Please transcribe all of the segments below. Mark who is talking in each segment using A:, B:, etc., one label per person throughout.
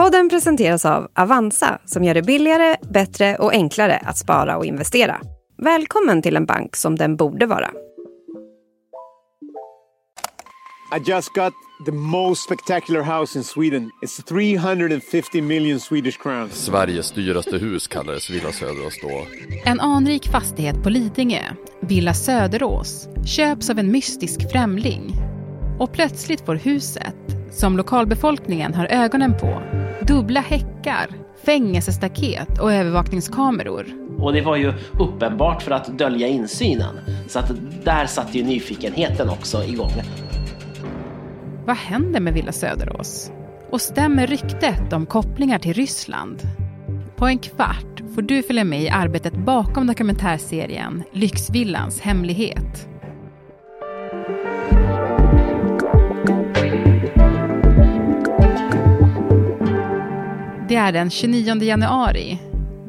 A: Podden presenteras av Avanza som gör det billigare, bättre och enklare att spara och investera. Välkommen till en bank som den borde vara.
B: I just got the most spectacular house in Sweden. It's 350 million Swedish crowns.
C: Sveriges dyraste hus kallades Villa Söderås då.
D: En anrik fastighet på Lidingö, Villa Söderås, köps av en mystisk främling. Och plötsligt får huset, som lokalbefolkningen har ögonen på, dubbla häckar, fängelsestaket och övervakningskameror.
E: Och det var ju uppenbart för att dölja insynen. Så att där satte ju nyfikenheten också igång.
D: Vad händer med Villa Söderås? Och stämmer ryktet om kopplingar till Ryssland? På en kvart får du följa med i arbetet bakom dokumentärserien Lyxvillans hemlighet. Det är den 29 januari.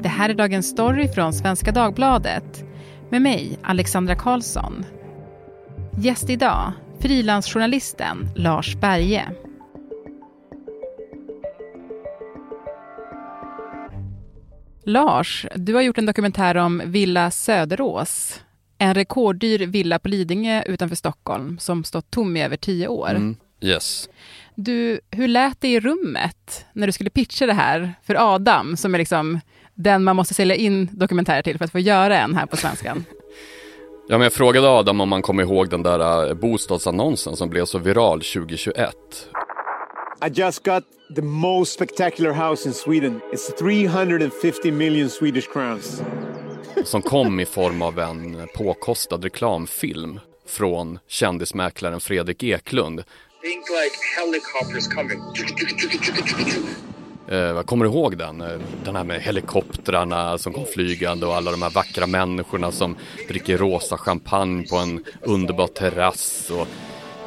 D: Det här är dagens story från Svenska Dagbladet med mig, Alexandra Karlsson. Gäst idag, frilansjournalisten Lars Berge. Lars, du har gjort en dokumentär om Villa Söderås. En rekorddyr villa på Lidingö utanför Stockholm som stått tom i över tio år.
C: Mm. Yes.
D: Du, hur lät det i rummet när du skulle pitcha det här för Adam, som är liksom den man måste sälja in dokumentärer till för att få göra en här på svenskan?
C: Ja, men jag frågade Adam om han kom ihåg den där äh, bostadsannonsen som blev så viral 2021.
B: I just got the most spectacular house in Sweden. It's 350 million Swedish crowns.
C: Som kom i form av en påkostad reklamfilm från kändismäklaren Fredrik Eklund.
F: Think like helicopters coming.
C: Eh, kommer du ihåg den? Eh, den här med helikoptrarna som kom flygande och alla de här vackra människorna som dricker rosa champagne på en underbar terrass. Och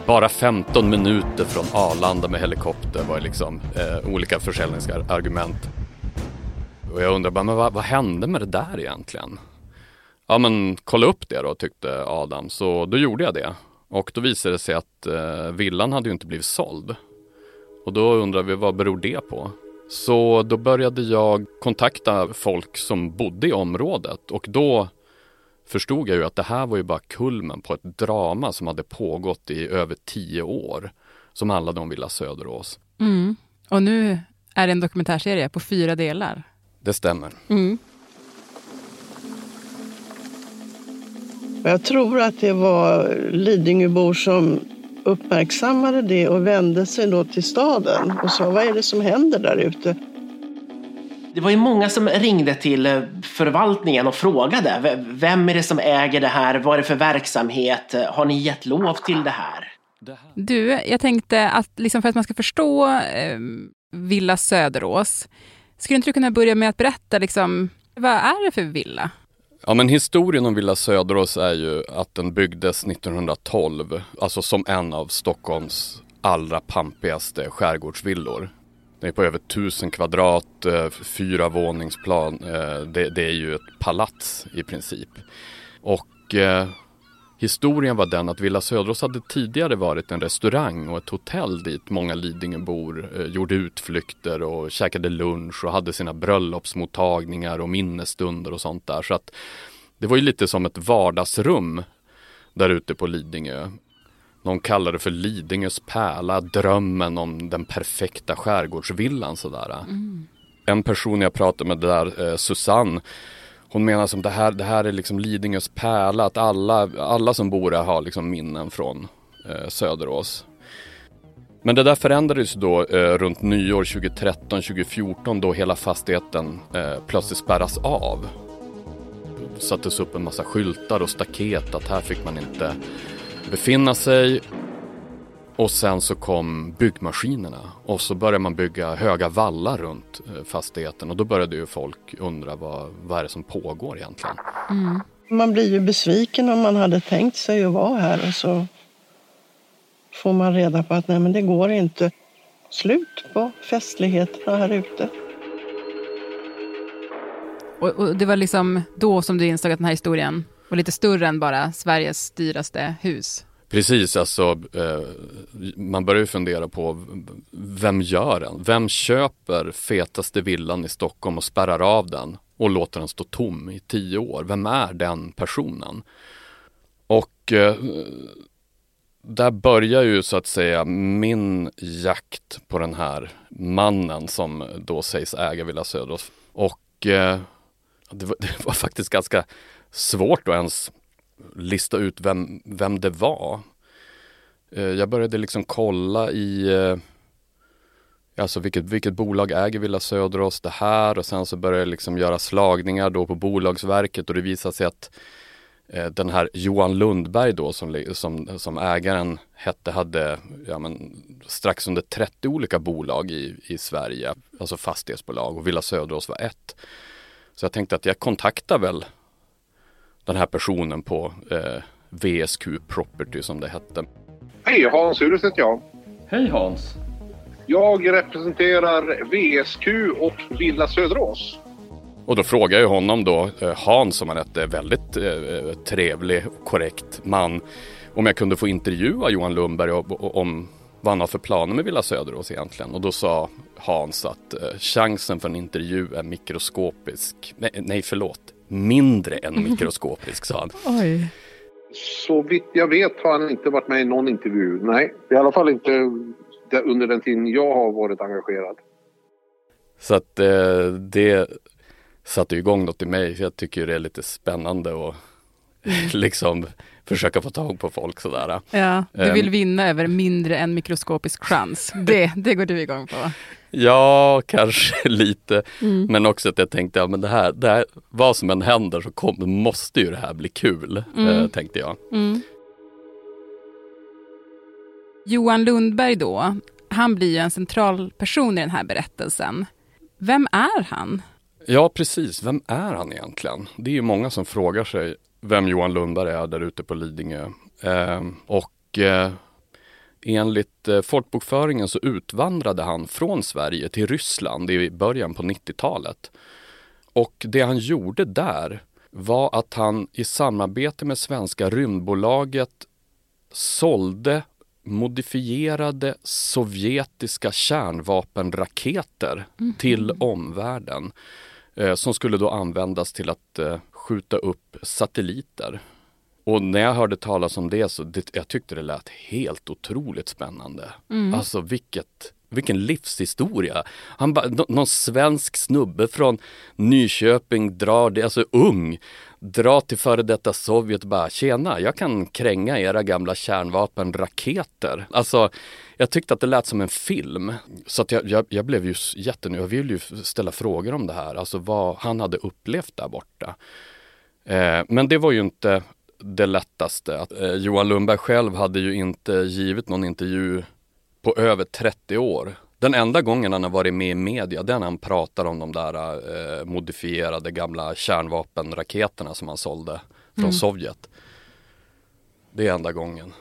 C: bara 15 minuter från Arlanda med helikopter var liksom eh, olika försäljningsargument. Och jag undrar bara, men vad, vad hände med det där egentligen? Ja men kolla upp det då tyckte Adam, så då gjorde jag det. Och då visade det sig att eh, villan hade ju inte blivit såld. Och då undrar vi vad beror det på? Så då började jag kontakta folk som bodde i området och då förstod jag ju att det här var ju bara kulmen på ett drama som hade pågått i över tio år som handlade om Villa Söderås.
D: Mm. Och nu är det en dokumentärserie på fyra delar.
C: Det stämmer.
D: Mm.
G: Jag tror att det var Lidingöbor som uppmärksammade det och vände sig då till staden och sa vad är det som händer där ute?
E: Det var ju många som ringde till eh, förvaltningen och frågade. "V- Vem är det som äger det här? Vad är det för verksamhet? Har ni gett lov till det här?
D: Du, jag tänkte att liksom för att man ska förstå eh, Villa Söderås, skulle inte du kunna börja med att berätta liksom, vad är det för villa?
C: Ja men historien om Villa Söderås är ju att den byggdes 1912, alltså som en av Stockholms allra pampigaste skärgårdsvillor. Den är på över tusen kvadrat, eh, fyra våningsplan. Eh, det, det är ju ett palats i princip. Och eh, historien var den att Villa Söderås hade tidigare varit en restaurang och ett hotell dit många Lidingöbor eh, gjorde utflykter och käkade lunch och hade sina bröllopsmottagningar och minnesstunder och sånt där. Så att det var ju lite som ett vardagsrum där ute på Lidingö. Någon kallar det för Lidingös pärla, drömmen om den perfekta skärgårdsvillan sådär. En person jag pratade med där, eh, Susanne, hon menar som det här, det här är liksom Lidingös pärla, att alla, alla som bor här har liksom minnen från eh, Söderås. Men det där förändrades då eh, runt nyår 2013-2014 då hela fastigheten eh, plötsligt spärras av. Det sattes upp en massa skyltar och staket att här fick man inte befinna sig. Och sen så kom byggmaskinerna och så började man bygga höga vallar runt eh, fastigheten och då började ju folk undra vad, vad är det som pågår egentligen.
G: Man blir ju besviken om man hade tänkt sig att vara här och så får man reda på att nej men det går inte. Slut på festligheterna här ute.
D: Och, och det var liksom då som du insåg att den här historien var lite större än bara Sveriges dyraste hus.
C: Precis, alltså eh, man börjar ju fundera på vem gör den? Vem köper fetaste villan i Stockholm och spärrar av den och låter den stå tom i tio år? Vem är den personen? Och eh, där börjar ju så att säga min jakt på den här mannen som då sägs äga Villa Söderås. Och eh, det, var, det var faktiskt ganska svårt att ens lista ut vem, vem det var. Eh, jag började liksom kolla i eh, Alltså vilket, vilket bolag äger Villa Söderås det här och sen så började jag liksom göra slagningar då på Bolagsverket och det visade sig att eh, den här Johan Lundberg då som, som, som ägaren hette hade ja, men, strax under 30 olika bolag i, i Sverige, alltså fastighetsbolag och Villa Söderås var ett. Så jag tänkte att jag kontaktar väl den här personen på eh, VSQ Property som det hette.
H: Hej, Hans Urus heter jag.
C: Hej Hans!
H: Jag representerar VSQ och Villa Söderås.
C: Och då frågar jag honom då, eh, Hans som han hette, väldigt eh, trevlig och korrekt man, om jag kunde få intervjua Johan Lundberg om vad han har för planer med Villa Söderås egentligen. Och då sa Hans att eh, chansen för en intervju är mikroskopisk. Nej, nej förlåt, mindre än mikroskopisk sa han.
D: Oj.
H: Så vitt jag vet har han inte varit med i någon intervju. Nej, i alla fall inte under den tiden jag har varit engagerad.
C: Så att eh, det satte igång något i mig. Jag tycker det är lite spännande att liksom försöka få tag på folk sådär.
D: Ja, du vill
C: Um,
D: vinna över mindre än mikroskopisk chans. Det, det går du igång på.
C: Ja, kanske lite. Men också att jag tänkte, ja men det här, det här vad som än händer så kom, måste ju det här bli kul, eh, tänkte jag.
D: Johan Lundberg då, han blir ju en central person i den här berättelsen. Vem är han?
C: Ja, precis. Vem är han egentligen? Det är ju många som frågar sig vem Johan Lundberg är där ute på Lidingö. Eh, och eh, enligt eh, folkbokföringen så utvandrade han från Sverige till Ryssland i början på 90-talet. Och det han gjorde där var att han i samarbete med svenska rymdbolaget sålde modifierade sovjetiska kärnvapenraketer till omvärlden. Eh, som skulle då användas till att eh, skjuta upp satelliter. Och när jag hörde talas om det så det, jag tyckte det lät helt otroligt spännande. Alltså vilket, vilken livshistoria. Han ba, någon svensk snubbe från Nyköping drar, det, alltså ung, drar till före detta Sovjet och bara tjena, jag kan kränga era gamla kärnvapenraketer. Alltså jag tyckte att det lät som en film. Så att jag, jag, jag blev ju jättenöjd. Jag ville ju ställa frågor om det här, alltså vad han hade upplevt där borta. Eh, men det var ju inte det lättaste. Att, eh, Johan Lundberg själv hade ju inte givit någon intervju på över 30 år. Den enda gången han har varit med i media, det är när han pratar om de där eh, modifierade gamla kärnvapenraketerna som han sålde från Sovjet. Det är enda gången,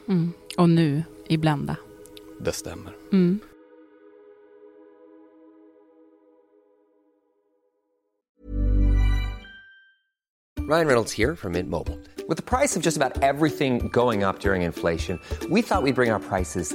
D: Och nu i Blenda.
C: det stämmer.
I: Ryan Reynolds here from Mint Mobile. With the price of just about everything going up during inflation, we thought we'd bring our prices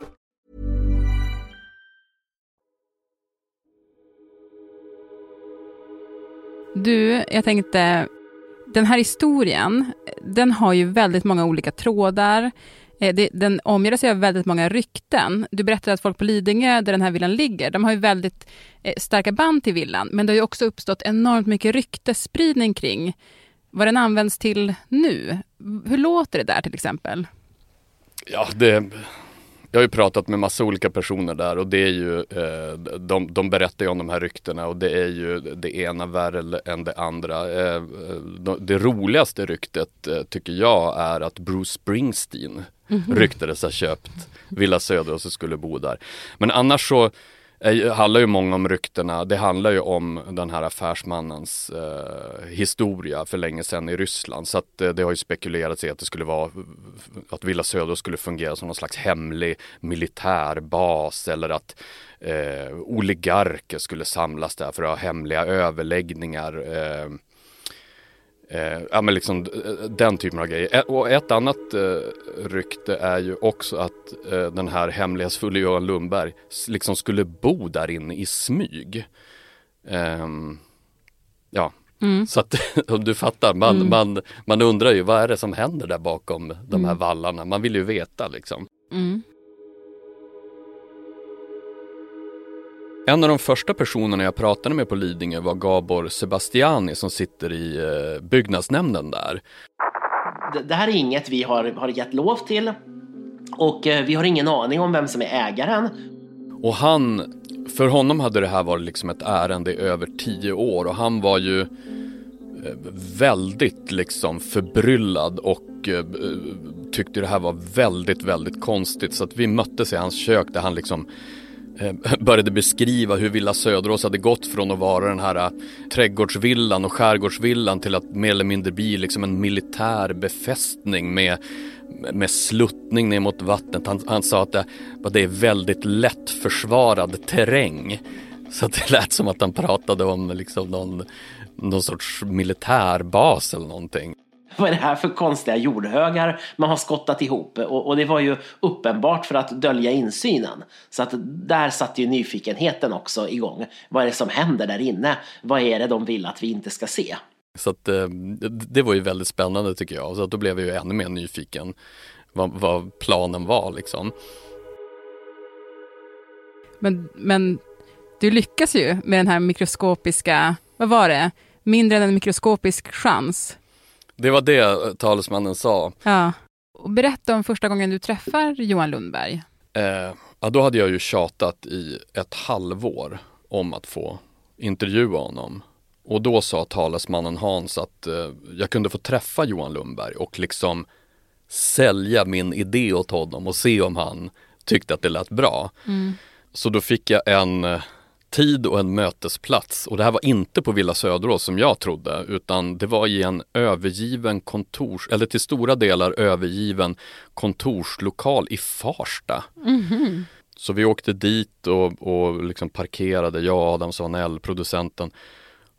D: Du, jag tänkte, den här historien, den har ju väldigt många olika trådar. Eh, den omger sig av väldigt många rykten. Du berättade att folk på Lidingö, där den här villan ligger, de har ju väldigt eh, starka band till villan. Men det har ju också uppstått enormt mycket ryktesspridning kring vad den används till nu. Hur låter det där till exempel?
C: Ja, det, jag har ju pratat med massa olika personer där och det är ju, eh, de, de berättar ju om de här ryktena och det är ju det ena värre än det andra. Eh, det, det roligaste ryktet eh, tycker jag är att Bruce Springsteen ryktades ha köpt Villa Söder och så skulle bo där. Men annars så Eh, det handlar ju många om ryktena. Det handlar ju om den här affärsmannens eh, historia för länge sedan i Ryssland. Så att eh, det har ju spekulerats i att det skulle vara att Villa Söder skulle fungera som någon slags hemlig militärbas eller att eh, oligarker skulle samlas där för att ha hemliga överläggningar. Eh, Eh, ja men liksom den typen av grejer. Och ett annat eh, rykte är ju också att eh, den här hemlighetsfulla Johan Lundberg liksom skulle bo där inne i smyg. Ehm, ja, mm. så att du fattar, man, mm. man, man undrar ju vad är det som händer där bakom de här mm. vallarna. Man vill ju veta liksom. Mm. En av de första personerna jag pratade med på Lidingö var Gabor Sebastiani som sitter i eh, byggnadsnämnden där.
E: Det här är inget vi har, har gett lov till och eh, vi har ingen aning om vem som är ägaren.
C: Och han, för honom hade det här varit liksom ett ärende i över tio år och han var ju eh, väldigt liksom förbryllad och tyckte det här var väldigt, väldigt konstigt så att vi möttes i hans kök där han liksom Eh, började beskriva hur Villa Söderås hade gått från att vara den här eh, trädgårdsvillan och skärgårdsvillan till att mer eller mindre bli liksom en militär befästning med, med sluttning ner mot vattnet. Han, han sa att det, att det är väldigt lätt försvarad terräng. Så det lät som att han pratade om liksom någon, någon sorts militärbas eller någonting
E: vad är det här för konstiga jordhögar man har skottat ihop? Och, och, det var ju uppenbart för att dölja insynen. Så att där satte ju nyfikenheten också igång. Vad är det som händer där inne? Vad är det de vill att vi inte ska se?
C: Så att eh, det var ju väldigt spännande tycker jag. Så att då blev jag ju ännu mer nyfiken vad, vad planen var liksom.
D: Men, men du lyckas ju med den här mikroskopiska, vad var det, mindre än en mikroskopisk chans
C: det var det talesmannen sa.
D: Ja. Och berätta om första gången du träffar Johan Lundberg.
C: Eh, ja, då hade jag ju tjatat i ett halvår om att få intervjua honom. Och då sa talesmannen Hans att eh, jag kunde få träffa Johan Lundberg och liksom sälja min idé åt honom och se om han tyckte att det lät bra. Mm. Så då fick jag en eh, tid och en mötesplats. Och det här var inte på Villa Söderås som jag trodde, utan det var i en övergiven kontors, eller till stora delar övergiven kontorslokal i Farsta. Mm -hmm. Så vi åkte dit och, och liksom parkerade, jag och Adam Svanell, producenten.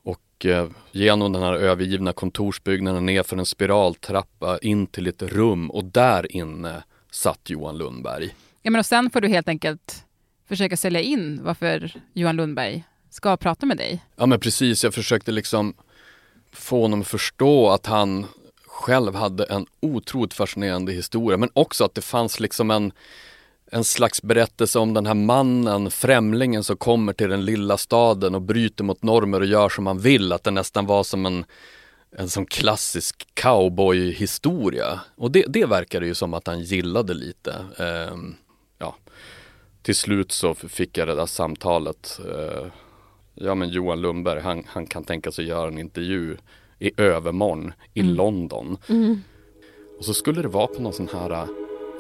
C: Och eh, genom den här övergivna kontorsbyggnaden ner för en spiraltrappa in till ett rum och där inne satt Johan Lundberg.
D: Ja men och sen får du helt enkelt försöka sälja in varför Johan Lundberg ska prata med dig.
C: Ja men precis, jag försökte liksom få honom att förstå att han själv hade en otroligt fascinerande historia men också att det fanns liksom en en slags berättelse om den här mannen, främlingen som kommer till den lilla staden och bryter mot normer och gör som han vill. Att det nästan var som en, en sån klassisk cowboyhistoria. Och det, det verkade ju som att han gillade lite. Um, till slut så fick jag det där samtalet. Eh, ja men Johan Lundberg, han, han kan tänka sig göra en intervju i övermorgon i mm. London. Mm. Och så skulle det vara på någon sån här eh,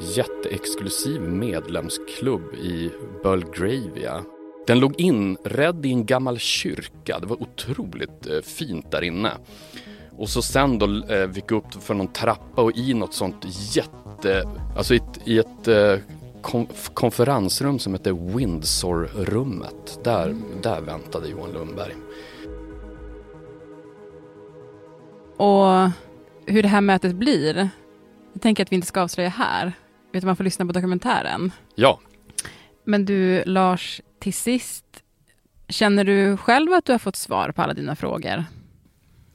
C: jätteexklusiv medlemsklubb i Belgravia. Den låg inredd i en gammal kyrka. Det var otroligt eh, fint där inne. Och så sen då eh, vi gick upp för någon trappa och i något sånt jätte, alltså i ett, i ett eh, konferensrum som heter Windsor-rummet. Där, mm. där väntade Johan Lundberg.
D: Och hur det här mötet blir, jag tänker att vi inte ska avslöja här, utan man får lyssna på dokumentären.
C: Ja.
D: Men du, Lars, till sist, känner du själv att du har fått svar på alla dina frågor?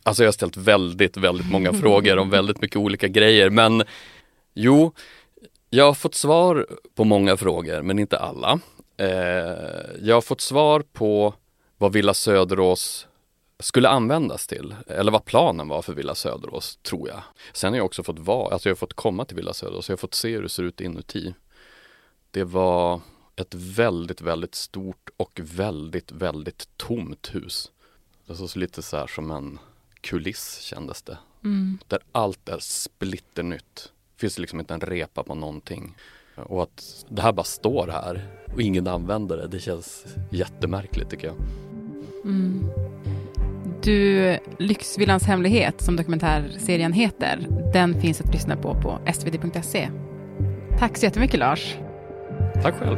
C: Alltså jag har ställt väldigt, väldigt många frågor om väldigt mycket olika grejer, men jo, jag har fått svar på många frågor, men inte alla. Eh, jag har fått svar på vad Villa Söderås skulle användas till, eller vad planen var för Villa Söderås, tror jag. Sen har jag också fått vara, alltså jag har fått komma till Villa Söderås, jag har fått se hur det ser ut inuti. Det var ett väldigt, väldigt stort och väldigt, väldigt tomt hus. Det såg lite så här som en kuliss kändes det. Mm. Där allt är splitternytt finns det liksom inte en repa på någonting. Och att det här bara står här och ingen använder det, det känns jättemärkligt tycker jag.
D: Mm. Du, Lyxvillans hemlighet, som dokumentärserien heter, den finns att lyssna på på svd.se. Tack så jättemycket Lars.
C: Tack själv.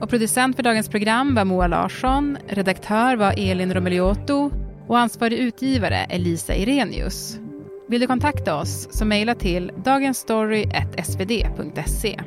D: Och producent för dagens program var Moa Larsson, redaktör var Elin Romeliotto och ansvarig utgivare är Lisa Irenius. Vill du kontakta oss så mejla till dagensstory.svd.se.